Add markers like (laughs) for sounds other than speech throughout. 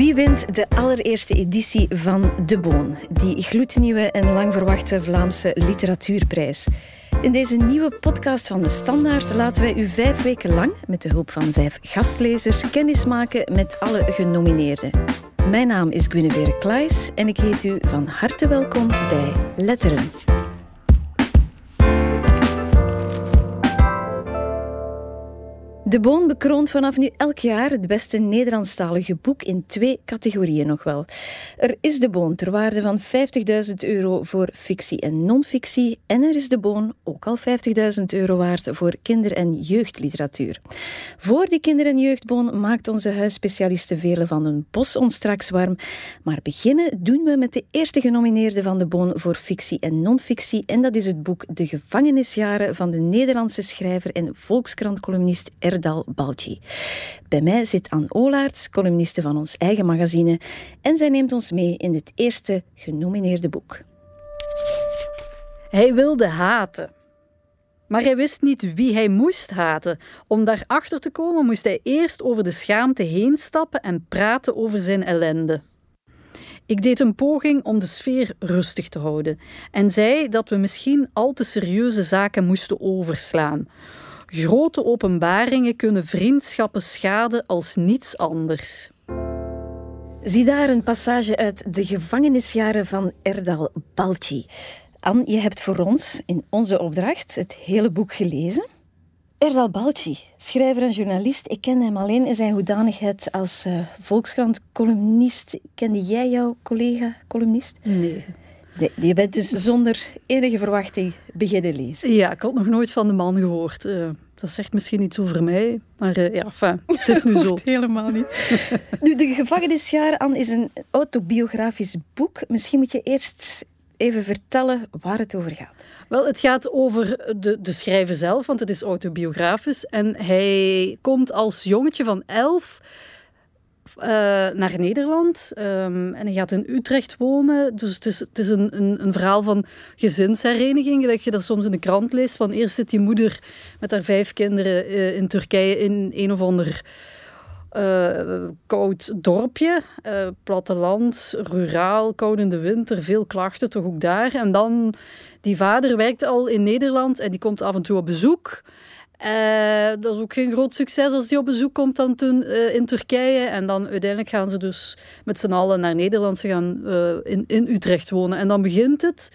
Wie wint de allereerste editie van De Boon, die gloednieuwe en lang verwachte Vlaamse literatuurprijs? In deze nieuwe podcast van De Standaard laten wij u vijf weken lang, met de hulp van vijf gastlezers, kennismaken met alle genomineerden. Mijn naam is Guinevere Klaes en ik heet u van harte welkom bij Letteren. De Boon bekroont vanaf nu elk jaar het beste Nederlandstalige boek in twee categorieën nog wel. Er is De Boon ter waarde van 50.000 euro voor fictie en non-fictie en er is De Boon ook al 50.000 euro waard voor kinder- en jeugdliteratuur. Voor die kinder- en jeugdboon maakt onze huisspecialiste Vele van den Bos ons straks warm. Maar beginnen doen we met de eerste genomineerde van De Boon voor fictie en non-fictie en dat is het boek De gevangenisjaren van de Nederlandse schrijver en Volkskrant-columnist R. Bij mij zit Anne Olaerts, columniste van ons eigen magazine, en zij neemt ons mee in het eerste genomineerde boek. Hij wilde haten. Maar hij wist niet wie hij moest haten. Om daarachter te komen moest hij eerst over de schaamte heen stappen en praten over zijn ellende. Ik deed een poging om de sfeer rustig te houden en zei dat we misschien al te serieuze zaken moesten overslaan. Grote openbaringen kunnen vriendschappen schaden als niets anders. Zie daar een passage uit De gevangenisjaren van Erdal Balci. Anne, je hebt voor ons in onze opdracht het hele boek gelezen. Erdal Balci, schrijver en journalist. Ik ken hem alleen in zijn hoedanigheid als uh, Volkskrant-columnist. Kende jij jouw collega-columnist? Nee. Nee, je bent dus zonder enige verwachting beginnen lezen. Ja, ik had nog nooit van de man gehoord. Uh, dat zegt misschien iets over mij, maar uh, ja, het is nu (laughs) zo. helemaal niet. (laughs) nu, De Gevangenisjaren is een autobiografisch boek. Misschien moet je eerst even vertellen waar het over gaat. Wel, het gaat over de, de schrijver zelf, want het is autobiografisch. En hij komt als jongetje van elf uh, naar Nederland. Um, en hij gaat in Utrecht wonen. Dus het is, het is een, een, een, verhaal van gezinshereniging. Dat je dat soms in de krant leest. Van eerst zit die moeder met haar vijf kinderen uh, in Turkije in een of ander uh, koud dorpje. platteland, ruraal, koud in de winter. Veel klachten toch ook daar. En dan, die vader werkt al in Nederland en die komt af en toe op bezoek. Uh, dat is ook geen groot succes als die op bezoek komt dan toen, uh, in Turkije. En dan uiteindelijk gaan ze dus met z'n allen naar Nederland. Ze gaan uh, in, in Utrecht wonen. En dan begint het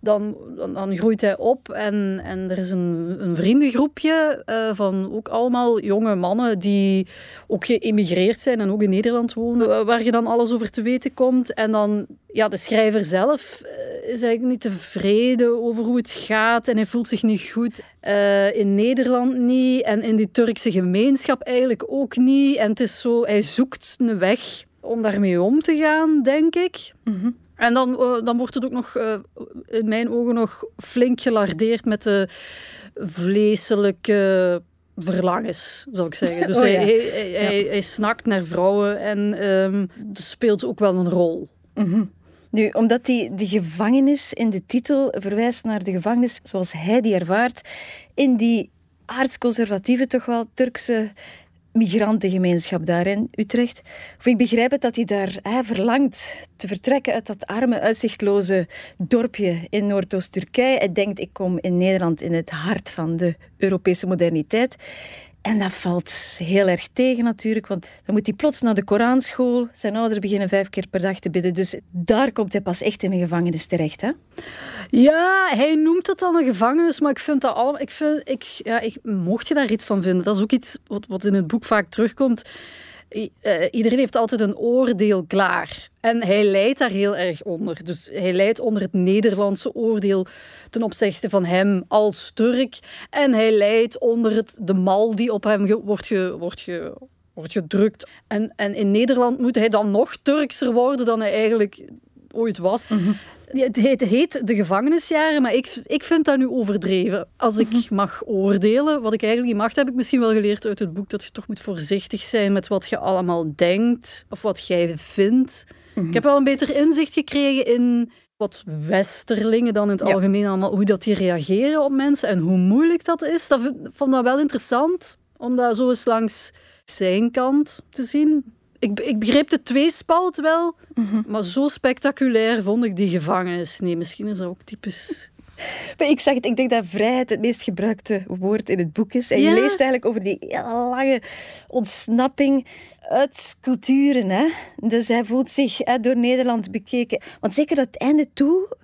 dan, dan, groeit hij op en, en er is een, een vriendengroepje uh, van ook allemaal jonge mannen die ook geëmigreerd zijn en ook in Nederland wonen, waar je dan alles over te weten komt. En dan, ja, de schrijver zelf uh, is eigenlijk niet tevreden over hoe het gaat en hij voelt zich niet goed. Uh, in Nederland niet en in die Turkse gemeenschap eigenlijk ook niet. En het is zo, hij zoekt een weg om daarmee om te gaan, denk ik. Mm. En dan, uh, dan wordt het ook nog, uh, in mijn ogen, nog flink gelardeerd met de vleeselijke verlangens, zal ik zeggen. Dus (laughs) oh, hij, ja. hij, hij, snakt naar vrouwen en um, dat speelt ook wel een rol. Mm -hmm. Nu, omdat die, de gevangenis in de titel verwijst naar de gevangenis zoals hij die ervaart, in die aardsconservatieve, toch wel Turkse migrantengemeenschap daar in Utrecht. Of ik begrijp het dat hij daar verlangt te vertrekken uit dat arme, uitzichtloze dorpje in Noordoost-Turkije. Hij denkt, ik kom in Nederland in het hart van de Europese moderniteit. En dat valt heel erg tegen natuurlijk, want dan moet hij plots naar de Koranschool. Zijn ouders beginnen vijf keer per dag te bidden. Dus daar komt hij pas echt in een gevangenis terecht, hè? Ja, hij noemt het dan een gevangenis, maar ik vind dat al... Ik vind, ik, ja, ik, mocht je daar iets van vinden? Dat is ook iets wat, wat in het boek vaak terugkomt. Uh, iedereen heeft altijd een oordeel klaar. En hij leidt daar heel erg onder. Dus hij leidt onder het Nederlandse oordeel ten opzichte van hem als Turk. En hij leidt onder het, de mal die op hem ge, wordt, ge, wordt, ge, wordt gedrukt. En, en in Nederland moet hij dan nog Turkser worden dan hij eigenlijk ooit was. Mm -hmm. Het heet, het heet, de gevangenisjaren, maar ik, ik vind dat nu overdreven. Als ik -hmm. mag oordelen, wat ik eigenlijk niet mag, heb ik misschien wel geleerd uit het boek dat je toch moet voorzichtig zijn met wat je allemaal denkt of wat jij vindt. -hmm. Ik heb wel een beter inzicht gekregen in wat westerlingen dan in het ja. algemeen allemaal, hoe dat die reageren op mensen en hoe moeilijk dat is. Dat vond ik wel interessant, om dat zo eens langs zijn kant te zien. ik, ik begreep de tweespalt wel, maar zo spectaculair vond ik die gevangenis. Nee, misschien is dat ook typisch maar ik zeg het, ik denk dat vrijheid het meest gebruikte woord in het boek is. En je leest eigenlijk over die hele lange ontsnapping uit culturen. Hè? Dus hij voelt zich hè, door Nederland bekeken. Want zeker dat het einde toe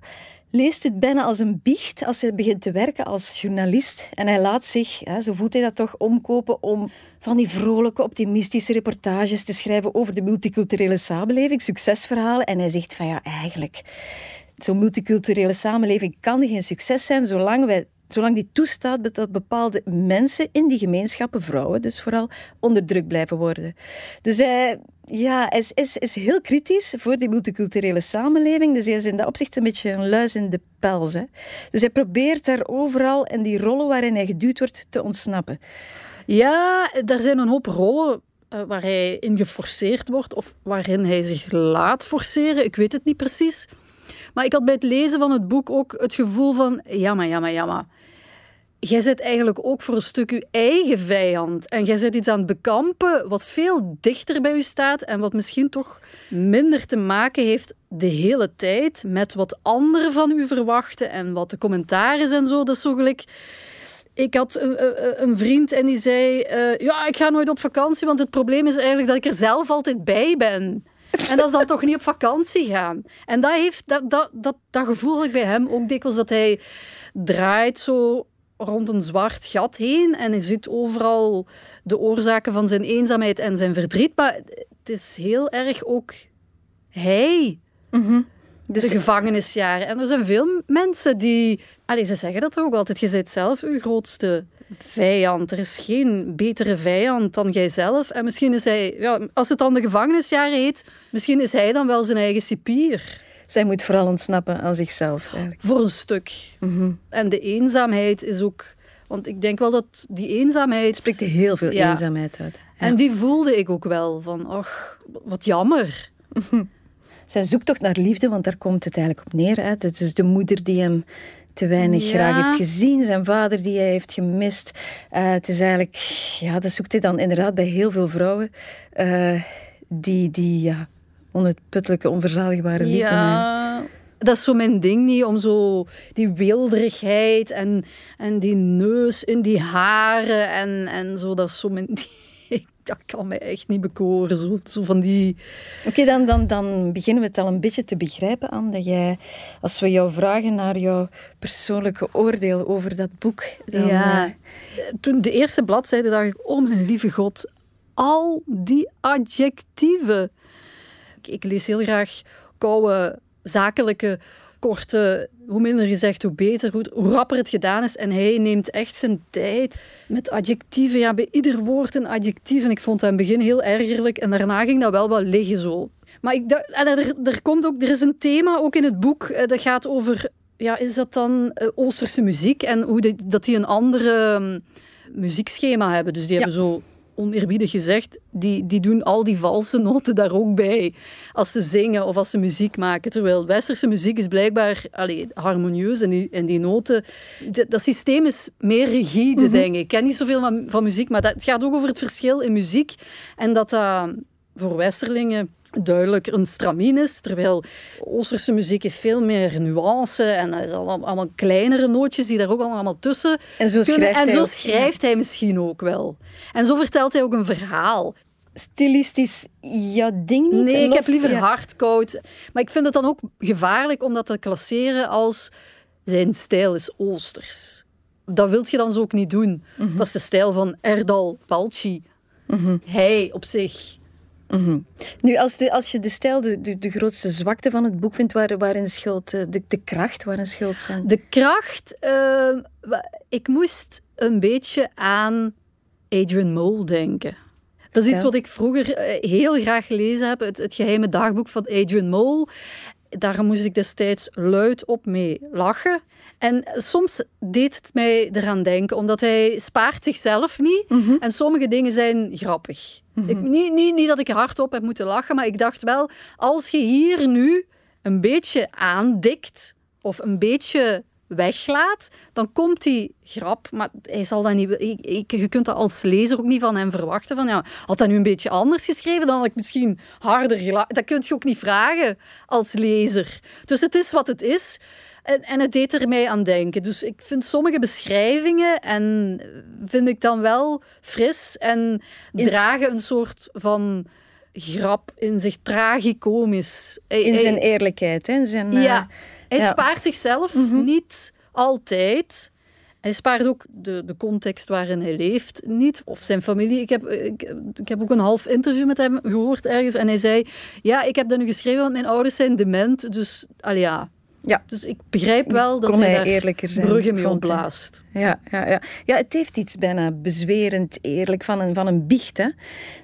leest het bijna als een biecht als hij begint te werken als journalist. En hij laat zich, hè, zo voelt hij dat toch, omkopen om van die vrolijke, optimistische reportages te schrijven over de multiculturele samenleving, succesverhalen. En hij zegt van ja, eigenlijk zo'n multiculturele samenleving kan geen succes zijn zolang, wij, zolang die toestaat dat bepaalde mensen in die gemeenschappen, vrouwen dus vooral, onder druk blijven worden. Dus hij, ja, is, is, is heel kritisch voor die multiculturele samenleving. Dus hij is in dat opzicht een beetje een luis in de pels. Hè. Dus hij probeert daar overal in die rollen waarin hij geduwd wordt te ontsnappen. Ja, er zijn een hoop rollen uh, waar hij in geforceerd wordt of waarin hij zich laat forceren. Ik weet het niet precies. Maar ik had bij het lezen van het boek ook het gevoel van... Ja, maar, ja, maar, ja, maar. Jij zit eigenlijk ook voor een stuk je eigen vijand. En jij zit iets aan het bekampen wat veel dichter bij u staat en wat misschien toch minder te maken heeft de hele tijd met wat anderen van u verwachten en wat de commentaren en zo. Dat is zo gelijk... Ik had een, een, vriend en die zei: uh, Ja, ik ga nooit op vakantie, want het probleem is eigenlijk dat ik er zelf altijd bij ben. En dat is dan toch niet op vakantie gaan. En dat, heeft, dat, dat, dat, dat gevoel ik bij hem ook dikwijls, dat hij draait zo rond een zwart gat heen en hij ziet overal de oorzaken van zijn eenzaamheid en zijn verdriet. Maar het is heel erg ook hij. Mm de gevangenisjaren. En er zijn veel mensen die... Allee, ze zeggen dat ook altijd. Je bent zelf uw grootste vijand. Er is geen betere vijand dan jijzelf. En misschien is hij, ja, als het dan de gevangenisjaren heet, misschien is hij dan wel zijn eigen cipier. Zij moet vooral ontsnappen aan zichzelf. Eigenlijk. Voor een stuk. Mhm. En de eenzaamheid is ook. Want ik denk wel dat die eenzaamheid. Het spreekt heel veel eenzaamheid uit. En die voelde ik ook wel van, ach, wat jammer. Zij zoekt toch naar liefde, want daar komt het eigenlijk op neer. Hè? Het is de moeder die hem te weinig graag heeft gezien. Zijn vader die hij heeft gemist. Uh, het is eigenlijk, ja, dat zoekt hij dan inderdaad bij heel veel vrouwen. Uh, die, die ja, onuitputtelijke, onverzadigbare liefde. Ja, dat is zo mijn ding niet, om zo die wilderigheid en, en die neus in die haren en, en zo. Dat is zo mijn (laughs) dat kan mij echt niet bekoren. Zo, zo van die... Oké, dan, dan, dan beginnen we het al een beetje te begrijpen aan dat jij, als we jou vragen naar jouw persoonlijke oordeel over dat boek. Dan, ja. Eh, Toen de eerste bladzijde dacht ik, oh mijn lieve god, al die adjectieven. Ik, ik lees heel graag koude, zakelijke korte, hoe minder gezegd, hoe beter, hoe, hoe rapper het gedaan is. En hij neemt echt zijn tijd met adjectieven. Ja, bij ieder woord een adjectief. En ik vond het in het begin heel ergerlijk. En daarna ging dat wel wat liggen zo. Maar ik, er, er, komt ook, er is een thema ook in het boek eh, dat gaat over ja, is dat dan uh, Oosterse muziek en hoe die, dat die een andere um, muziekschema hebben. Dus die hebben zo oneerbiedig gezegd, die, die doen al die valse noten daar ook bij. Als ze zingen of als ze muziek maken. Terwijl westerse muziek is blijkbaar allee, harmonieus en die, en die noten... Dat systeem is meer rigide, mhm. denk ik. Ik ken niet zoveel van, van muziek, maar dat, het gaat ook over het verschil in muziek. En dat dat voor westerlingen duidelijk een stramien is, terwijl Oosterse muziek heeft veel meer nuance en is allemaal, kleinere nootjes die daar ook allemaal tussen En zo schrijft, en hij, zo schrijft hij misschien ook wel. En zo vertelt hij ook een verhaal. Stilistisch, ja, ding niet. Nee, ik heb liever ja. hardkoud. Maar ik vind het dan ook gevaarlijk om dat te klasseren als zijn stijl is Oosters. Dat wilt je dan zo ook niet doen. Mhm. Dat is de stijl van Erdal Palci. Mm Hij op zich Mhm. Nu, als, de, als je de stijl de, de, de, grootste zwakte van het boek vindt, waar, waarin schuld eh, de, de kracht, waarin schuld zijn? De kracht, uh, ik moest een beetje aan Adrian Mole denken. Dat is iets wat ik vroeger eh, heel graag gelezen heb, het, het geheime dagboek van Adrian Mole. Daar moest ik destijds luid op mee lachen. En soms deed het mij eraan denken, omdat hij spaart zichzelf niet. Mhm. En sommige dingen zijn grappig. Mhm. ik, niet, niet, niet dat ik hardop heb moeten lachen, maar ik dacht wel, als je hier nu een beetje aandikt of een beetje weglaat, dan komt die grap, maar hij zal dat niet... Ik, je kunt dat als lezer ook niet van hem verwachten. Van, ja, had hij nu een beetje anders geschreven, dan had ik misschien harder gelachen. Dat kun je ook niet vragen als lezer. Dus het is wat het is. En, en het deed er mij aan denken. Dus ik vind sommige beschrijvingen en vind ik dan wel fris en dragen een soort van grap in zich, tragicomisch. In zijn eerlijkheid, hè? Zijn, ja. Hij spaart zichzelf mhm. niet altijd. Hij spaart ook de, de context waarin hij leeft niet, of zijn familie. Ik heb, ik, ik, heb ook een half interview met hem gehoord ergens en hij zei: Ja, ik heb dat nu geschreven, want mijn ouders zijn dement. Dus, al ja. Ja. Dus ik begrijp wel dat hij, hij eerlijker zijn, bruggen mee opblaast. Ja, ja, ja. ja, het heeft iets bijna bezwerend eerlijk van een, van een biecht. Hè.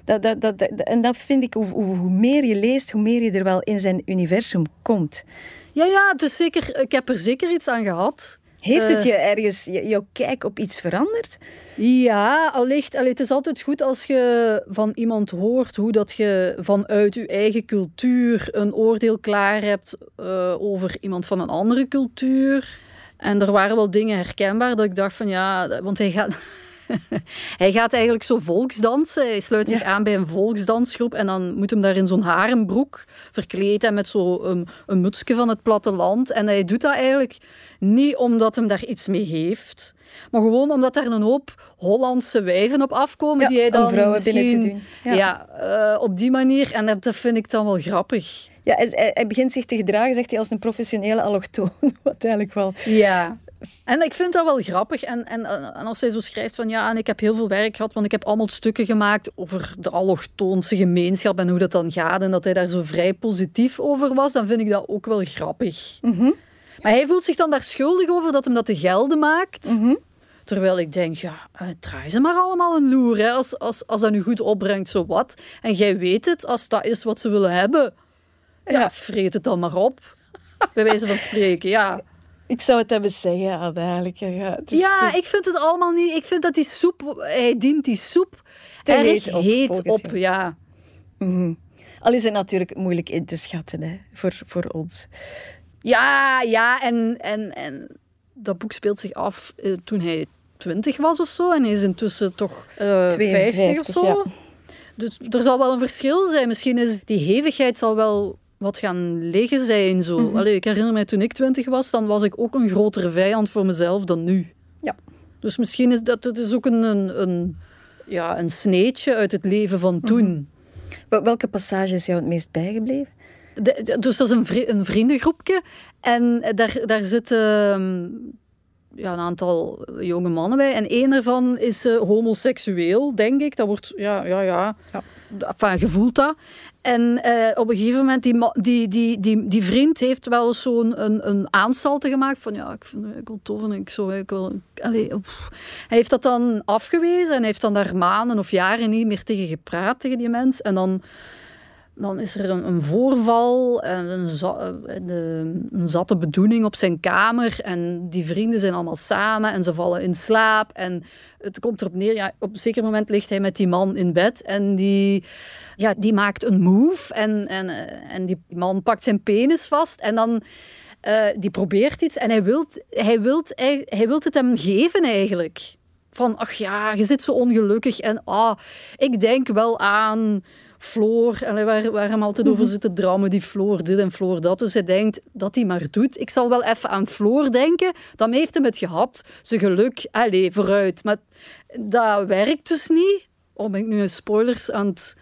Dat, dat, dat, en dat vind ik, hoe, hoe meer je leest, hoe meer je er wel in zijn universum komt. Ja, ja, dus zeker, ik heb er zeker iets aan gehad. Heeft het eh, je ergens, jouw kijk op iets veranderd? Ja, allicht. Allee, het is altijd goed als je van iemand hoort hoe dat je vanuit je eigen cultuur een oordeel klaar hebt uh, over iemand van een andere cultuur. En er waren wel dingen herkenbaar dat ik dacht van ja, want hij gaat... (laughs) (laughs) hij gaat eigenlijk zo volksdansen. Hij sluit zich aan bij een volksdansgroep en dan moet hem daar in zo'n harenbroek verkleed en met zo'n een, een mutsje van het platteland. En hij doet dat eigenlijk niet omdat hem daar iets mee heeft, maar gewoon omdat er een hoop Hollandse wijven op afkomen die hij dan vrouwen misschien, binnen te doen. Ja, ja uh, op die manier. En dat, dat vind ik dan wel grappig. Ja, hij, hij, begint zich te gedragen, zegt hij, als een professionele allochtoon. (laughs) Wat eigenlijk wel... Ja. En ik vind dat wel grappig. En, en, en als hij zo schrijft van ja, en ik heb heel veel werk gehad, want ik heb allemaal stukken gemaakt over de allochtoonse gemeenschap en hoe dat dan gaat. En dat hij daar zo vrij positief over was, dan vind ik dat ook wel grappig. Mhm. Maar hij voelt zich dan daar schuldig over dat hem dat te gelden maakt. Mhm. Terwijl ik denk, ja, uh, draai ze maar allemaal een loer. Hè. Als, als, als dat nu goed opbrengt, zo wat. En jij weet het, als dat is wat ze willen hebben. Ja, ja vreet het dan maar op. Bij wijze van spreken, ja. Ik zou het hebben zeggen, eigenlijk. Ja, ja ik vind het allemaal niet... Ik vind dat die soep... Hij dient die soep Te erg heet op, ja. Mm Al is het natuurlijk moeilijk in te schatten hè, voor, voor ons. Ja, ja. En, en, en dat boek speelt zich af eh, toen hij twintig was of zo. En hij is intussen toch uh, eh, 50 of zo. Ja. Dus er zal wel een verschil zijn. Misschien is die hevigheid zal wel wat gaan liggen zijn. Zo. Mm ik herinner mij toen ik twintig was, dan was ik ook een grotere vijand voor mezelf dan nu. Ja. Dus misschien is dat het is ook een, een, een ja, een sneetje uit het leven van toen. Mhm. Welke passage is jou het meest bijgebleven? dus dat is een, vri een vriendengroepje. En daar, daar zitten ehm, ja, een aantal jonge mannen bij. En één ervan is uh, homoseksueel, denk ik. Dat wordt, ja, ja, ja. ja. Enfin, gevoeld dat. En uh, op een gegeven moment, die, die, die, die, die vriend heeft wel zo'n een, een aanstalte gemaakt van ja, ik vind ik wil tof en ik zo, ik wil... Allez, hij heeft dat dan afgewezen en heeft dan daar maanden of jaren niet meer tegen gepraat, tegen die mens. En dan dan is er een, een voorval, en een, een, een, zatte bedoeling op zijn kamer. En die vrienden zijn allemaal samen en ze vallen in slaap. En het komt erop neer, ja, op een zeker moment ligt hij met die man in bed. En die, ja, die maakt een move. En, en, en die man pakt zijn penis vast. En dan... Uh, die probeert iets en hij wilt, hij, wilt, hij, hij wilt het hem geven eigenlijk. Van, ach ja, je zit zo ongelukkig en ah, ik denk wel aan Floor, waar, waar hem altijd over mhm. zit te drammen, die Floor dit en Floor dat. Dus hij denkt dat hij maar doet. Ik zal wel even aan Floor denken. Dan heeft hem het gehad. Zijn geluk, allez, vooruit. Maar dat werkt dus niet. Oh, ben ik nu een spoilers aan het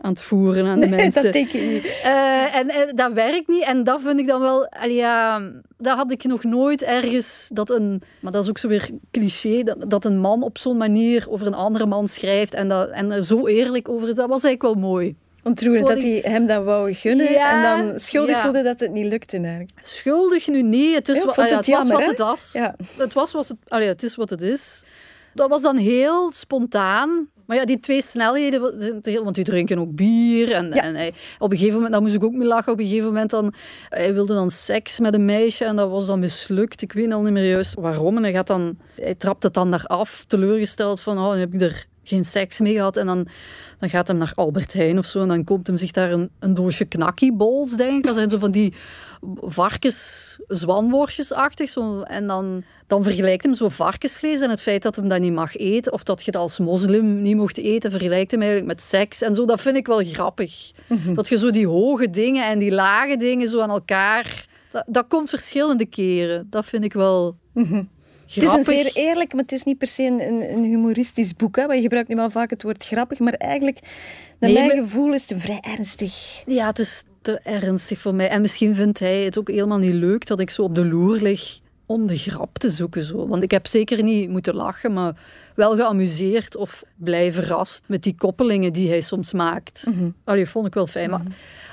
aan het voeren aan de nee, mensen. Dat denk ik niet. Uh, en, en, dat werkt niet. En dat vind ik dan wel... Ja, dat had ik nog nooit ergens... Dat een, maar dat is ook zo weer cliché. Dat, dat een man op zo'n manier over een andere man schrijft. En, dat, en er zo eerlijk over is. Dat was eigenlijk wel mooi. Ontroerend dat hij hem dat wou gunnen ja, en dan schuldig voelde dat het niet lukte eigenlijk. Schuldig nu niet. Het, is, ja, het, het jammer, was wat het was. Ja. Het was wat het... Allee, het is wat het is. Dat was dan heel spontaan. Maar ja, die twee snelheden, want die drinken ook bier. En, en hij, op een gegeven moment, daar moest ik ook mee lachen, op een gegeven moment dan, hij wilde dan seks met een meisje en dat was dan mislukt. Ik weet al niet meer juist waarom. En hij, gaat dan, hij trapt het dan daar af, teleurgesteld van, oh, dan heb ik er geen seks mee gehad. En dan, dan gaat hem naar Albert Heijn of zo. En dan komt hem zich daar een, een doosje knakkiebols, denk ik. Dat zijn zo van die varkens zwanworstjesachtig. Zo. En dan, dan vergelijkt hem zo varkensvlees en het feit dat hem dat niet mag eten. Of dat je dat als moslim niet mocht eten. Vergelijkt hem eigenlijk met seks. En zo, dat vind ik wel grappig. Mhm. Dat je zo die hoge dingen en die lage dingen zo aan elkaar... Dat, dat komt verschillende keren. Dat vind ik wel... Mhm. Het is een zeer eerlijk, maar het is niet per se een, een humoristisch boek. Hè? Want je gebruikt nu wel vaak het woord grappig, maar eigenlijk, naar Nee, mijn maar- gevoel, is het vrij ernstig. Ja, het is te ernstig voor mij. En misschien vindt hij het ook helemaal niet leuk dat ik zo op de loer lig om de grap te zoeken. Zo. Want ik heb zeker niet moeten lachen, maar wel geamuseerd of blij verrast met die koppelingen die hij soms maakt. Mhm. Allee, vond ik wel fijn. Maar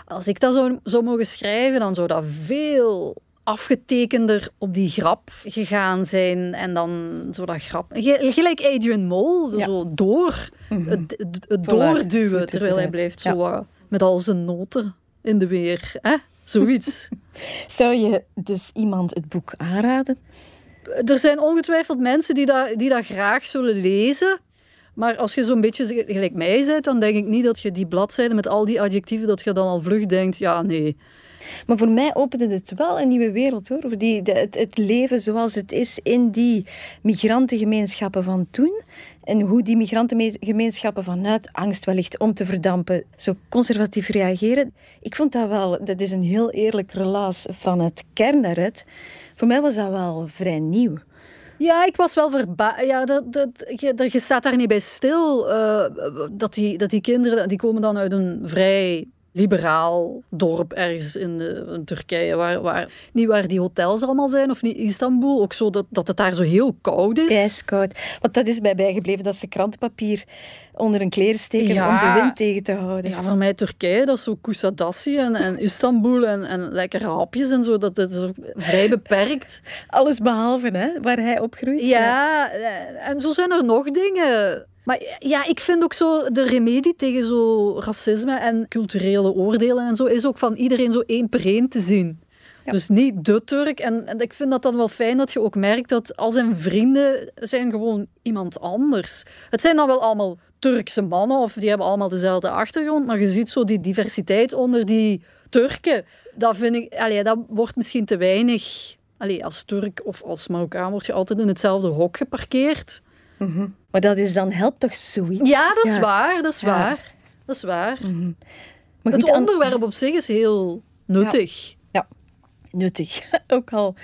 als ik dat zou, zou mogen schrijven, dan zou dat veel afgetekender op die grap gegaan zijn. En dan zo dat grap... Ge- Gelijk Adrian Mole, Ja. zo door. Het, het, doorduwen, terwijl hij blijft zo Ja. wat met al zijn noten in de weer. Hè? Zoiets. (laughs) Zou je dus iemand het boek aanraden? er zijn ongetwijfeld mensen die dat, die dat graag zullen lezen. Maar als je zo'n beetje gelijk mij bent, dan denk ik niet dat je die bladzijde met al die adjectieven, dat je dan al vlug denkt, ja, nee. Maar voor mij opende het wel een nieuwe wereld hoor. Die, het, leven zoals het is in die migrantengemeenschappen van toen. En hoe die migrantengemeenschappen vanuit angst wellicht om te verdampen zo conservatief reageren. Ik vond dat wel, dat is een heel eerlijk relaas van het kern daaruit. Voor mij was dat wel vrij nieuw. Ja, ik was wel verbaasd. Ja, dat, dat- je staat daar niet bij stil. eh, dat, die, dat die kinderen, die komen dan uit een vrij liberaal dorp ergens in, eh, in Turkije. Waar, waar, niet waar die hotels allemaal zijn, of niet Istanbul. Ook zo dat, dat het daar zo heel koud is. Ijskoud. Want dat is mij bijgebleven dat ze krantenpapier onder hun kleren steken Ja. om de wind tegen te houden. Ja, voor mij Turkije, dat is zo Kusadassi en, en Istanbul en, en lekkere hapjes en zo. Dat, dat is ook vrij beperkt. Alles behalve hè, waar hij opgroeit. Ja, eh, en zo zijn er nog dingen. Maar ja, ik vind ook zo de remedie tegen zo racisme en culturele oordelen en zo is ook van iedereen zo één per één te zien. Ja. Dus niet de Turk. En, en ik vind dat dan wel fijn dat je ook merkt dat al zijn vrienden zijn gewoon iemand anders. Het zijn dan wel allemaal Turkse mannen of die hebben allemaal dezelfde achtergrond, maar je ziet zo die diversiteit onder die Turken. Dat vind ik, allee, dat wordt misschien te weinig. Allee, als Turk of als Marokkaan word je altijd in hetzelfde hok geparkeerd. Maar dat is dan helpt toch zoiets? Ja, dat is Ja. waar, dat is Ja. waar. Dat is waar. Maar Het onderwerp op zich is heel nuttig. nuttig. (laughs) Ook al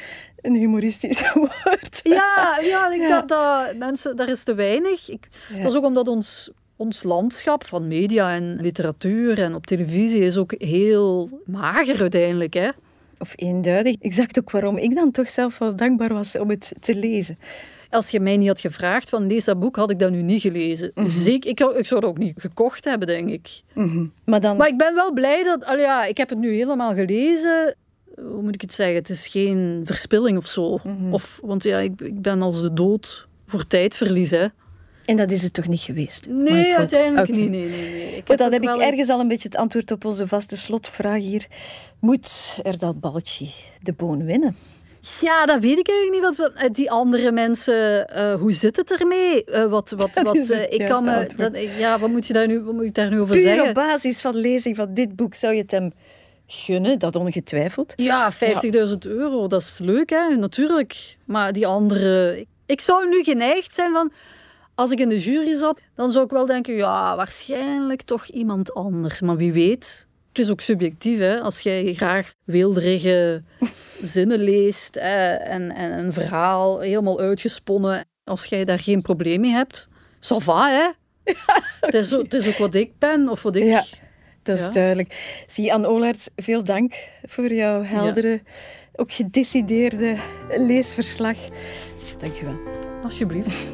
een humoristisch (laughs) woord. Ja, ja, ik Ja. Dat, dat mensen, daar is te weinig. Ik, Ja. Dat is ook omdat ons, ons landschap van media en literatuur en op televisie is ook heel mager uiteindelijk. Hè? Of eenduidig. Ik zag ook waarom ik dan toch zelf wel dankbaar was om het te lezen. Als je mij niet had gevraagd van lees dat boek, had ik dat nu niet gelezen. Zeker, ik, ik zou het ook niet gekocht hebben, denk ik. Maar dan... Maar ik ben wel blij dat... Ja, ik heb het nu helemaal gelezen. Hoe moet ik het zeggen? Het is geen verspilling of zo. of, want ja, ik, ik ben als de dood voor tijdverlies. Hè. En dat is het toch niet geweest? Nee, hoop- uiteindelijk niet. Nee, nee, nee. Ik dan heb ik ergens al een beetje het antwoord op onze vaste slotvraag hier. Moet er dat baltje de boon winnen? Ja, dat weet ik eigenlijk niet. Wat, wat eh, die andere mensen, eh, hoe zit het ermee? Eh, wat, wat, (laughs) Dat wat, ik kan me, dat, ja, wat moet je daar nu, wat moet ik daar nu over Puur op zeggen? basis van lezing van dit boek zou je het hem gunnen, dat ongetwijfeld. Ja, 50.000 euro, dat is leuk, hè? Natuurlijk. Maar die andere... Ik, ik zou nu geneigd zijn van... Als ik in de jury zat, dan zou ik wel denken... Ja, waarschijnlijk toch iemand anders. Maar wie weet... Het is ook subjectief, hè? Als jij graag weelderige (laughs) zinnen leest eh, en, en een verhaal helemaal uitgesponnen... Als jij daar geen probleem mee hebt... Ça va, hè? (laughs) het, is, ook- het is ook wat ik ben, of wat ik... Ja. Dat is Ja. duidelijk. Zie, Anne Olaerts, veel dank voor jouw heldere, ook gedecideerde leesverslag. Dank je wel. Alsjeblieft.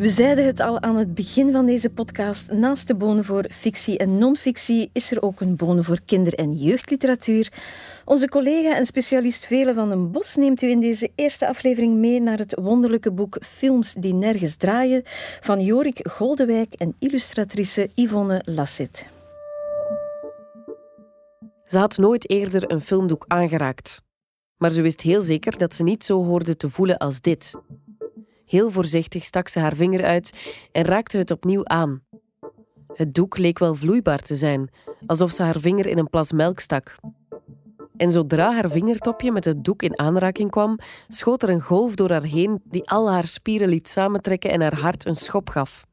We zeiden het al aan het begin van deze podcast. Naast de bonen voor fictie en non-fictie is er ook een bonen voor kinder- en jeugdliteratuur. Onze collega en specialist Vele van den Bos neemt u in deze eerste aflevering mee naar het wonderlijke boek Films die nergens draaien van Jorik Goldewijk en illustratrice Yvonne Lasset. Ze had nooit eerder een filmdoek aangeraakt. Maar ze wist heel zeker dat ze niet zo hoorde te voelen als dit. Heel voorzichtig stak ze haar vinger uit en raakte het opnieuw aan. Het doek leek wel vloeibaar te zijn, alsof ze haar vinger in een plas melk stak. En zodra haar vingertopje met het doek in aanraking kwam, schoot er een golf door haar heen die al haar spieren liet samentrekken en haar hart een schop gaf.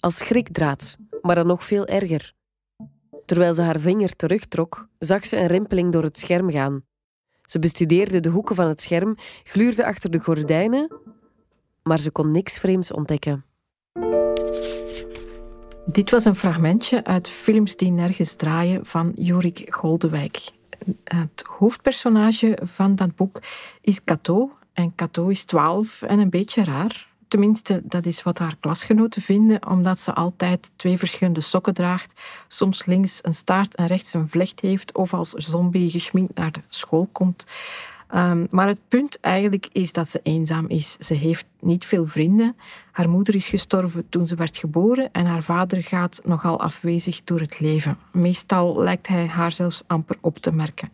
Als schrikdraad, maar dan nog veel erger. Terwijl ze haar vinger terugtrok, zag ze een rimpeling door het scherm gaan. Ze bestudeerde de hoeken van het scherm, gluurde achter de gordijnen, maar ze kon niks vreemds ontdekken. Dit was een fragmentje uit Films die nergens draaien van Jorik Goldewijk. Het hoofdpersonage van dat boek is Cato. En Cato is twaalf en een beetje raar. Tenminste, dat is wat haar klasgenoten vinden, omdat ze altijd twee verschillende sokken draagt. Soms links een staart en rechts een vlecht heeft, of als zombie geschminkt naar de school komt. Ehm, maar het punt eigenlijk is dat ze eenzaam is. Ze heeft niet veel vrienden. Haar moeder is gestorven toen ze werd geboren en haar vader gaat nogal afwezig door het leven. Meestal lijkt hij haar zelfs amper op te merken.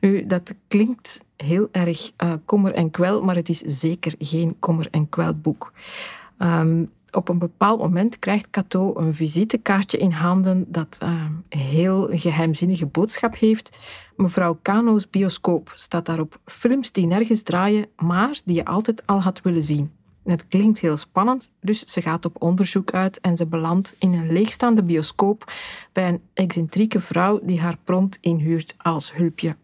Nu, dat klinkt heel erg uh, kommer en kwel, maar het is zeker geen kommer en kwel boek. Um, op een bepaald moment krijgt Cato een visitekaartje in handen dat een heel geheimzinnige boodschap heeft. Mevrouw Kano's bioscoop staat daarop films die nergens draaien, maar die je altijd al had willen zien. Het klinkt heel spannend, dus ze gaat op onderzoek uit en ze belandt in een leegstaande bioscoop bij een excentrieke vrouw die haar prompt inhuurt als hulpje.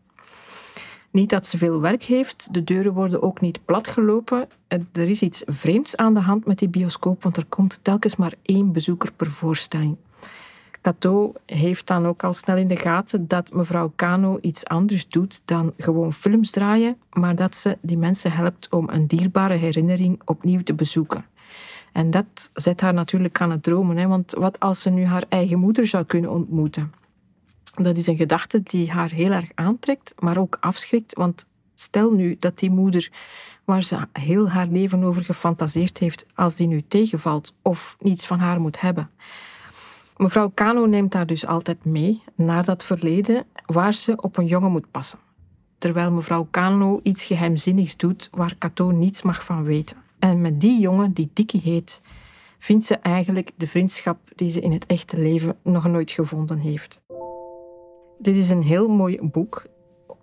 Niet dat ze veel werk heeft, de deuren worden ook niet platgelopen. Er is iets vreemds aan de hand met die bioscoop, want er komt telkens maar één bezoeker per voorstelling. Cato heeft dan ook al snel in de gaten dat mevrouw Kano iets anders doet dan gewoon films draaien, maar dat ze die mensen helpt om een dierbare herinnering opnieuw te bezoeken. En dat zet haar natuurlijk aan het dromen, hè? want wat als ze nu haar eigen moeder zou kunnen ontmoeten? Dat is een gedachte die haar heel erg aantrekt, maar ook afschrikt. Want stel nu dat die moeder, waar ze heel haar leven over gefantaseerd heeft, als die nu tegenvalt of niets van haar moet hebben. Mevrouw Kano neemt haar dus altijd mee naar dat verleden waar ze op een jongen moet passen. Terwijl mevrouw Kano iets geheimzinnigs doet waar Cato niets mag van weten. En met die jongen, die Dikkie heet, vindt ze eigenlijk de vriendschap die ze in het echte leven nog nooit gevonden heeft. Dit is een heel mooi boek.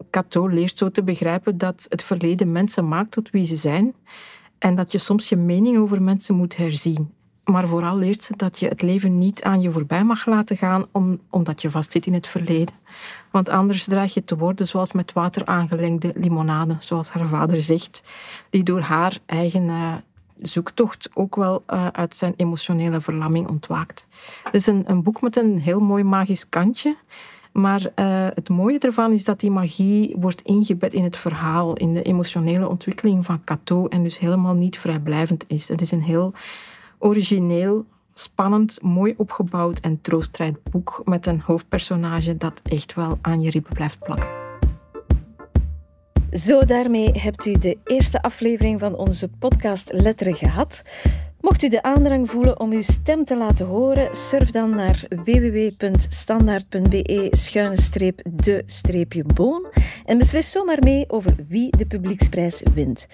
Cato leert zo te begrijpen dat het verleden mensen maakt tot wie ze zijn en dat je soms je mening over mensen moet herzien. Maar vooral leert ze dat je het leven niet aan je voorbij mag laten gaan om, omdat je vastzit in het verleden. Want anders draag je te worden zoals met water aangelengde limonade, zoals haar vader zegt, die door haar eigen uh, zoektocht ook wel uh, uit zijn emotionele verlamming ontwaakt. Het is een, een boek met een heel mooi magisch kantje. Maar uh, het mooie ervan is dat die magie wordt ingebed in het verhaal, in de emotionele ontwikkeling van Cato en dus helemaal niet vrijblijvend is. Het is een heel origineel, spannend, mooi opgebouwd en troostrijd boek met een hoofdpersonage dat echt wel aan je ribben blijft plakken. Zo, daarmee hebt u de eerste aflevering van onze podcast Letteren gehad. Mocht u de aandrang voelen om uw stem te laten horen, surf dan naar www.standaard.be-de-boon en beslis zomaar mee over wie de publieksprijs wint.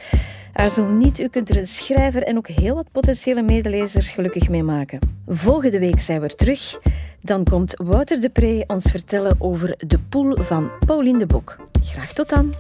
Aarzel niet, u kunt er een schrijver en ook heel wat potentiële medelezers gelukkig mee maken. Volgende week zijn we terug. Dan komt Wouter de Pre ons vertellen over de pool van Pauline de Bok. Graag tot dan.